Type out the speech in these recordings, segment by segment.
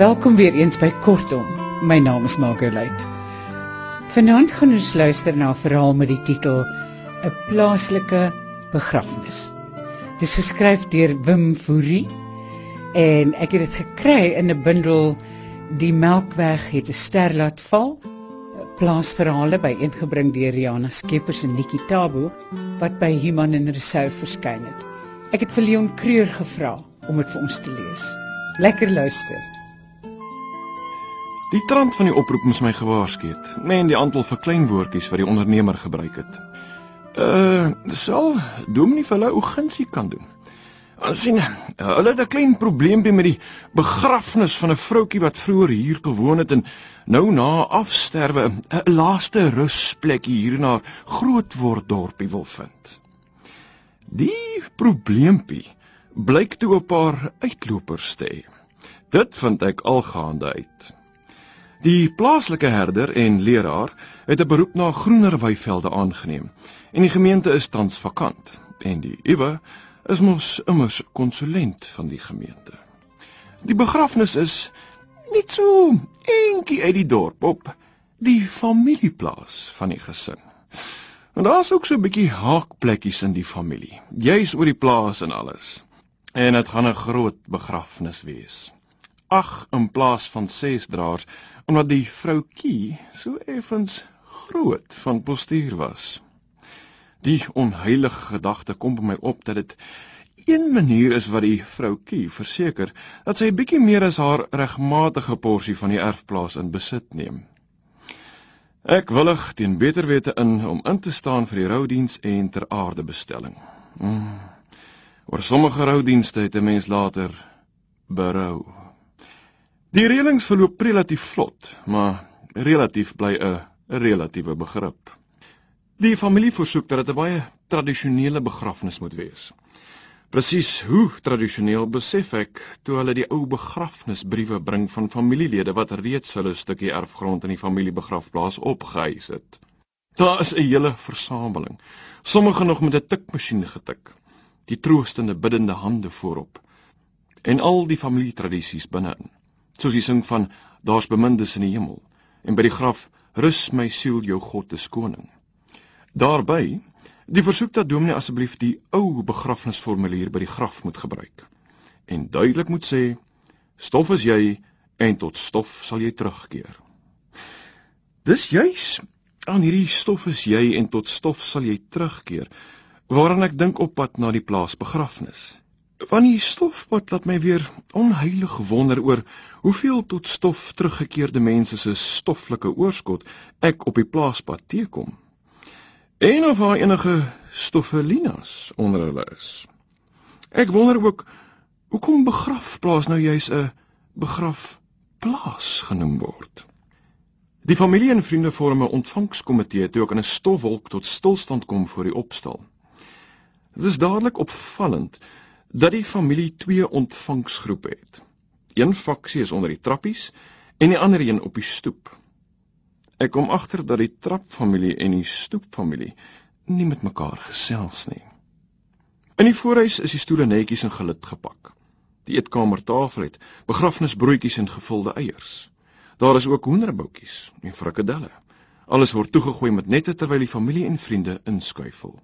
Welkom weer eens by Kortom. My naam is Margolite. Vanaand gaan ons luister na 'n verhaal met die titel 'n plaaslike begrafnis. Dit is geskryf deur Wim Fourie en ek het dit gekry in 'n bundel Die Melkweg het 'n ster laat val. Plaasverhale by ingebring deur Riana Skeepers en Nikki Tabo wat by Human en Resou verskyn het. Ek het vir Leon Creur gevra om dit vir ons te lees. Lekker luister. Die trant van die oproep moes my gewaarsku het, en die aantal verkleinwoordjies wat die ondernemer gebruik het. Uh, sal Dominee vir hulle ogensie kan doen. Ons sien, uh, hulle het 'n klein probleempie met die begrafnis van 'n vroutjie wat vroeër hier gewoon het en nou na afsterwe 'n laaste rusplekkie hier in haar grootword dorpie wil vind. Die probleempie blyk toe 'n paar uitlopers te hê. Dit vind ek algaande uit. Die plaaslike herder en leraar het 'n beroep na groener weivelde aangeneem en die gemeente is tans vakant en die Iwe is mos immers konsulent van die gemeente. Die begrafnis is net so eentjie uit die dorp op die familieplaas van die gesin. En daar's ook so 'n bietjie haakplekkies in die familie, juis oor die plaas en alles. En dit gaan 'n groot begrafnis wees. Ag in plaas van 6 draers omdat die vroutjie so effens groot van postuur was. Die onheilige gedagte kom by my op dat dit een manier is wat die vroutjie verseker dat sy bietjie meer as haar regmatige porsie van die erfplaas in besit neem. Ek willig teen beter wete in om in te staan vir die roudiens en ter aarde bestelling. Hmm. Oor sommige roudienste het 'n mens later berou. Die reëlings verloop relatief vlot, maar relatief bly 'n relatiewe begrip. Die familie versoek dat dit 'n baie tradisionele begrafnis moet wees. Presies hoe tradisioneel besef ek toe hulle die ou begrafnisbriewe bring van familielede wat reeds hulle stukkie erfgrond in die familiebegrafplaas opgehuis het. Daar is 'n hele versameling, sommige nog met 'n tikmasjien getik, die troostende biddende hande voorop en al die familietradisies binne-in soos die sing van daar's bemindes in die hemel en by die graf rus my siel jou God is koning. Daarby die versoek dat dominee asseblief die ou begrafnisformulier by die graf moet gebruik en duidelik moet sê stof is jy en tot stof sal jy terugkeer. Dis juis aan hierdie stof is jy en tot stof sal jy terugkeer waaraan ek dink op pad na die plaas begrafnis. Van die stofpad laat my weer onheilig wonder oor hoeveel tot stof teruggekeerde mense se stoffelike oorskot ek op die plaaspad teekom. En of daar enige stoffelinas onder hulle is. Ek wonder ook hoekom begrafplaas nou juis 'n begrafplaas genoem word. Die familie en vriende vorm 'n ontvangskomitee toe ek in 'n stofwolk tot stilstand kom voor die opstal. Dit is dadelik opvallend dat die familie twee ontvangsgroepe het. Een faksie is onder die trappies en die ander een op die stoep. Ek kom agter dat die trapfamilie en die stoepfamilie nie met mekaar gesels nie. In die voorhuis is die stoele netjies in gelid gepak. Die eetkamertafel het begrafnisbroodjies en gevulde eiers. Daar is ook hoenderboutjies en frikadelle. Alles word toegegooi met nette terwyl die familie en vriende inskuifel.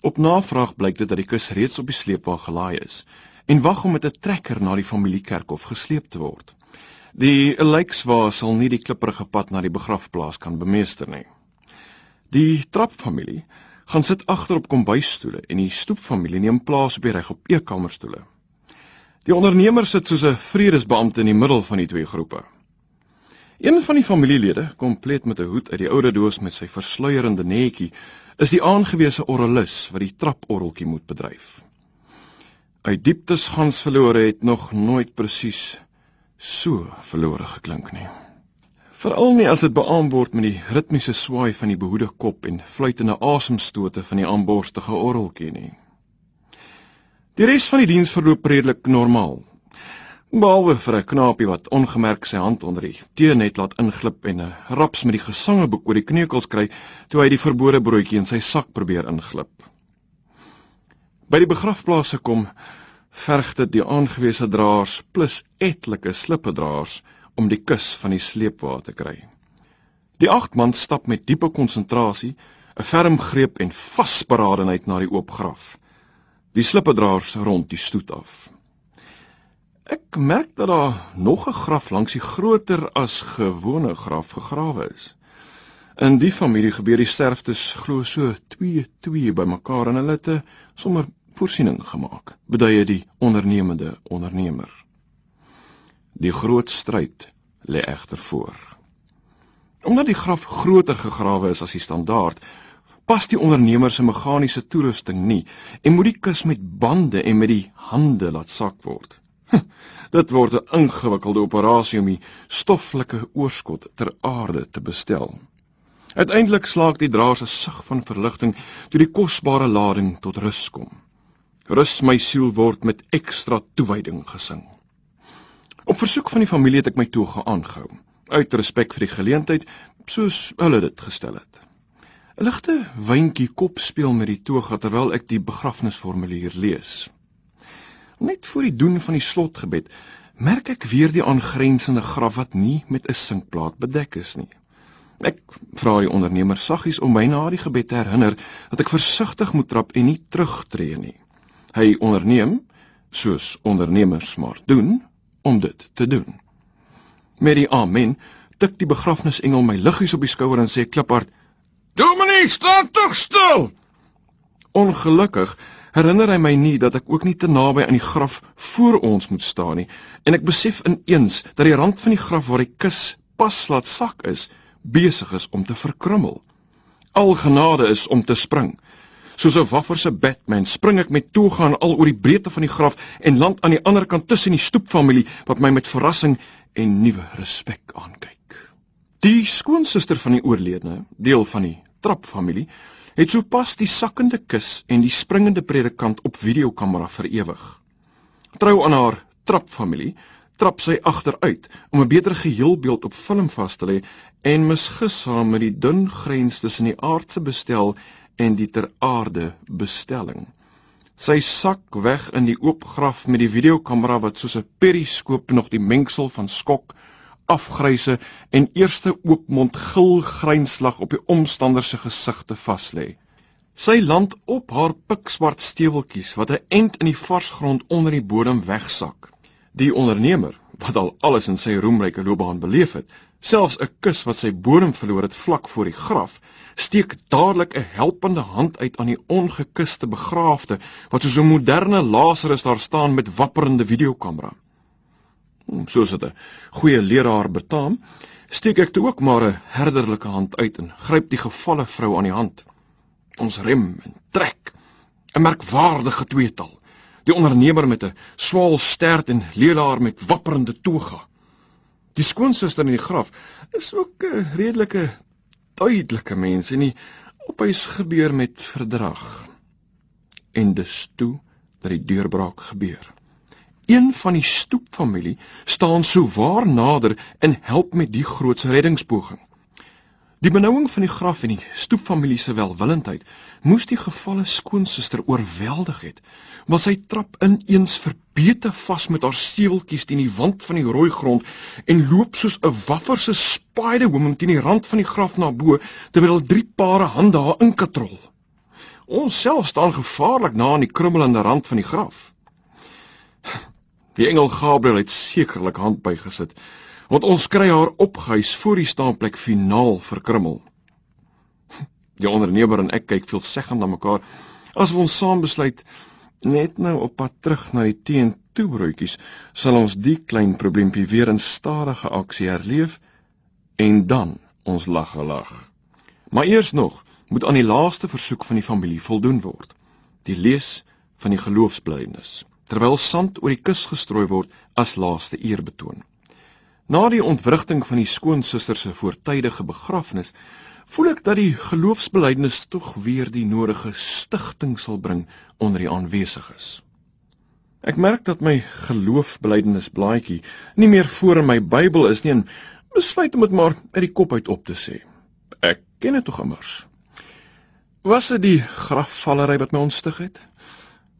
Op navraag blyk dit dat die kus reeds op die sleepwa gelaai is en wag om met 'n trekker na die familiekerkhof gesleep te word. Die lijkswa sal nie die klipprige pad na die begrafplaas kan bemeester nie. Die trapfamilie gaan sit agter op kombuisstoele en die stoepfamilie neem plaas op die reg op eetkamerstoele. Die ondernemer sit soos 'n vredesbeampte in die middel van die twee groepe. Een van die familielede, kompleet met 'n hoed uit die oude doos met sy versluierende netjie, is die aangewese orrelis wat die traporreltjie moet bedryf. Uit dieptes gans verlore het nog nooit presies so verlore geklink nie. Veral nie as dit beamoen word met die ritmiese swaai van die behoede kop en fluitende asemstote van die aanborstige orreltjie nie. Die res van die diens verloop redelik normaal, Behalwe vir 'n knaapie wat ongemerk sy hand onder die teenet laat inglip en 'n raps met die gesangeboek oor die kneukels kry toe hy die verbode broodjie in sy sak probeer inglip. By die begrafplaas gekom, verg dit die aangewese draers plus etlike slippedraers om die kus van die sleepwa te kry. Die agt man stap met diepe konsentrasie, 'n ferm greep en vasberadenheid na die oop graf. Die slippedraers rond die stoet af. Ek merk dat daar nog 'n graf langs die groter as gewone graf gegrawe is. In die familie gebeur die sterftes glo so 2 2 bymekaar en hulle het 'n sommer voorsiening gemaak. Beduie die ondernemende ondernemer. Die groot stryd lê egter voor. Omdat die graf groter gegrawe is as die standaard, pas die ondernemer se meganiese toerusting nie en moet die kus met bande en met die hande laat sak word. Dit word 'n ingewikkelde operasie om die stoffelike oorskot ter aarde te bestel. Uiteindelik slaak die draers 'n sug van verligting toe die kosbare lading tot rus kom. Rus my siel word met ekstra toewyding gesing. Op versoek van die familie het ek my toga aangehou, uit respek vir die geleentheid, soos hulle dit gestel het. 'n Ligte wyntjie kop speel met die toga terwyl ek die begrafnisformulier lees. Net voor die doen van die slotgebed merk ek weer die aangrensende graf wat nie met 'n sinkplaat bedek is nie. Ek vra die ondernemer saggies om my na die gebed te herinner dat ek versigtig moet trap en nie terugtreë nie. Hy onderneem soos ondernemers maar doen om dit te doen. Met die amen tik die begrafnisengel my liggies op die skouer en sê kliphard: "Dominee, staan tog stil." Ongelukkig herinner hy my nie dat ek ook nie te naby aan die graf voor ons moet staan nie en ek besef ineens dat die rand van die graf waar die kus pas laat sak is besig is om te verkrummel. Al genade is om te spring. Soos 'n wafferse Batman spring ek met toe gaan al oor die breedte van die graf en land aan die ander kant tussen die stoepfamilie wat my met verrassing en nuwe respek aankyk. Die skoonsister van die oorledene, deel van die trapfamilie, het sopas die sakkende kus en die springende predikant op videokamera vir ewig. Trou aan haar trapfamilie, trap sy agteruit om 'n beter geheelbeeld op film vas te lê en misgis saam met die dun grens tussen die aardse bestel en die ter aarde bestelling. Sy sak weg in die oop graf met die videokamera wat soos 'n periskoop nog die mengsel van skok, afgryse en eerste oopmond gil grynslag op die omstanders se gesigte vas lê. Sy land op haar pikswart steweltjies wat 'n end in die vars grond onder die bodem wegsak. Die ondernemer, wat al alles in sy roemryke loopbaan beleef het, selfs 'n kus wat sy bodem verloor het vlak voor die graf, steek dadelik 'n helpende hand uit aan die ongekuste begraafde wat soos 'n moderne Lazarus daar staan met wapperende videokamera. Hmm, soos dit 'n goeie leraar betaam, steek ek toe ook maar 'n herderlike hand uit en gryp die gevalle vrou aan die hand. Ons rem en trek. 'n Merkwaardige tweetal. Die ondernemer met 'n swaal stert en leraar met wapperende toga. Die skoonsister in die graf is ook 'n redelike duidelike mense nie opwys gebeur met verdrag. En dis toe dat die deurbraak gebeur. Een van die stoepfamilie staan so waar nader en help met die grootse reddingspoging. Die benouing van die graf en die stoepfamilie se welwillendheid moes die gevalle skoonsister oorweldig het maar sy trap ineens verbeete vas met haar steweltjies teen die wand van die rooi grond en loop soos 'n wafferse spiderwoman teen die rand van die graf na bo terwyl drie pare hande haar inkatrol. Ons self staan gevaarlik na aan die krummelende rand van die graf. Die engel Gabriël het sekerlik hand bygesit want ons kry haar opgehuis voor die staanplek finaal verkrummel. Die ondernemer en ek kyk veelzeggend na mekaar as ons saam besluit net nou op pad terug na die teen-toe broodjies sal ons die klein probleempie weer in stadige aksie herleef en dan ons lag gelag. Maar eers nog moet aan die laaste versoek van die familie voldoen word. Die lees van die geloofsblydenis terwyl sand oor die kus gestrooi word as laaste eerbetoon. Na die ontwrigting van die skoonsister se voortydige begrafnis voel ek dat die geloofsbelijdenis tog weer die nodige stigting sal bring onder die aanwesiges. Ek merk dat my geloofsbelijdenis blaadjie nie meer voor in my Bybel is nie en besluit om dit maar uit die kop uit op te sê. Ek ken dit tog immers. Was dit die grafvallery wat my ontstig het?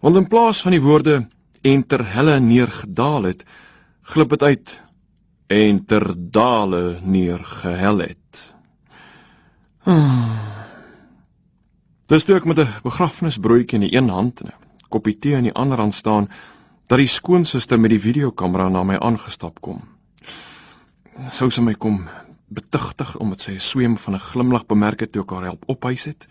Want in plaas van die woorde en ter helle neergedaal het, glip dit uit en ter dale neergehel het. Dis toe ek met 'n begrafnisbroodjie in die een hand en 'n koppie tee in die ander hand staan, dat die skoonsister met die videokamera na my aangestap kom. Sou sy my kom betugtig omdat sy 'n sweem van 'n glimlag bemerk het toe ek haar help ophuis het?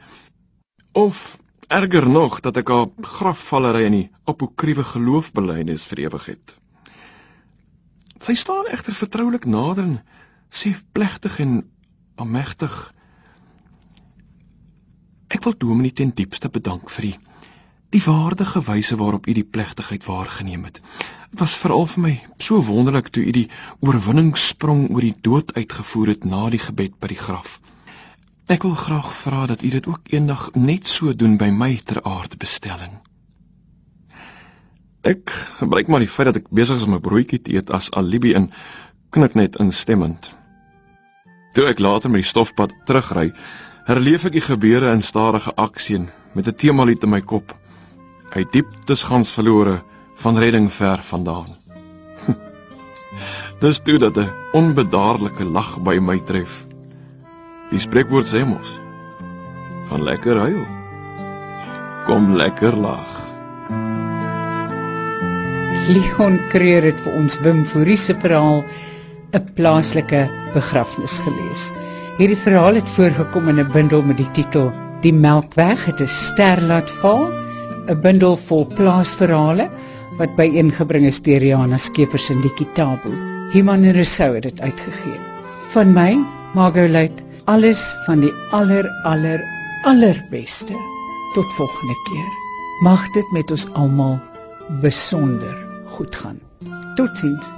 Of erger nog dat ek haar grafvallery in die apokriewe geloofbelydenis vir ewig het? Sy staan egter vertroulik nader en sê plegtig en almegtig Ek wil Dominee ten diepste bedank vir die die waardige wyse waarop u die plegtigheid waargeneem het. Dit was veral vir my so wonderlik toe u die oorwinningssprong oor die dood uitgevoer het na die gebed by die graf. Ek wil graag vra dat u dit ook eendag net so doen by my ter aardbestelling. Ek gebruik maar die feit dat ek besig is om 'n broodjie te eet as alibi en knik net instemmend. Toe ek later met die stofpad terugry, herleef ek die gebeure in stadige aksie met 'n temalied in my kop. Hy dieptes gans verlore van redding ver vandaan. Dis toe dat 'n onbedaarlike lag by my tref. Die spreekwoord sê mos van lekker huil kom lekker lag. Leon Creer het vir ons Wim Fourie se verhaal 'n plaaslike begrafnis gelees. Hierdie verhaal het voorgekom in 'n bundel met die titel Die Melkweg het 'n ster laat val, 'n bundel vol plaasverhale wat byeengebring is deur Jana Skeepers in die Kitabo. Himan Rousseau het dit uitgegee. Van my, Margolite, alles van die aller aller allerbeste. Tot volgende keer. Mag dit met ons almal besonder goed gaan. Totsiens.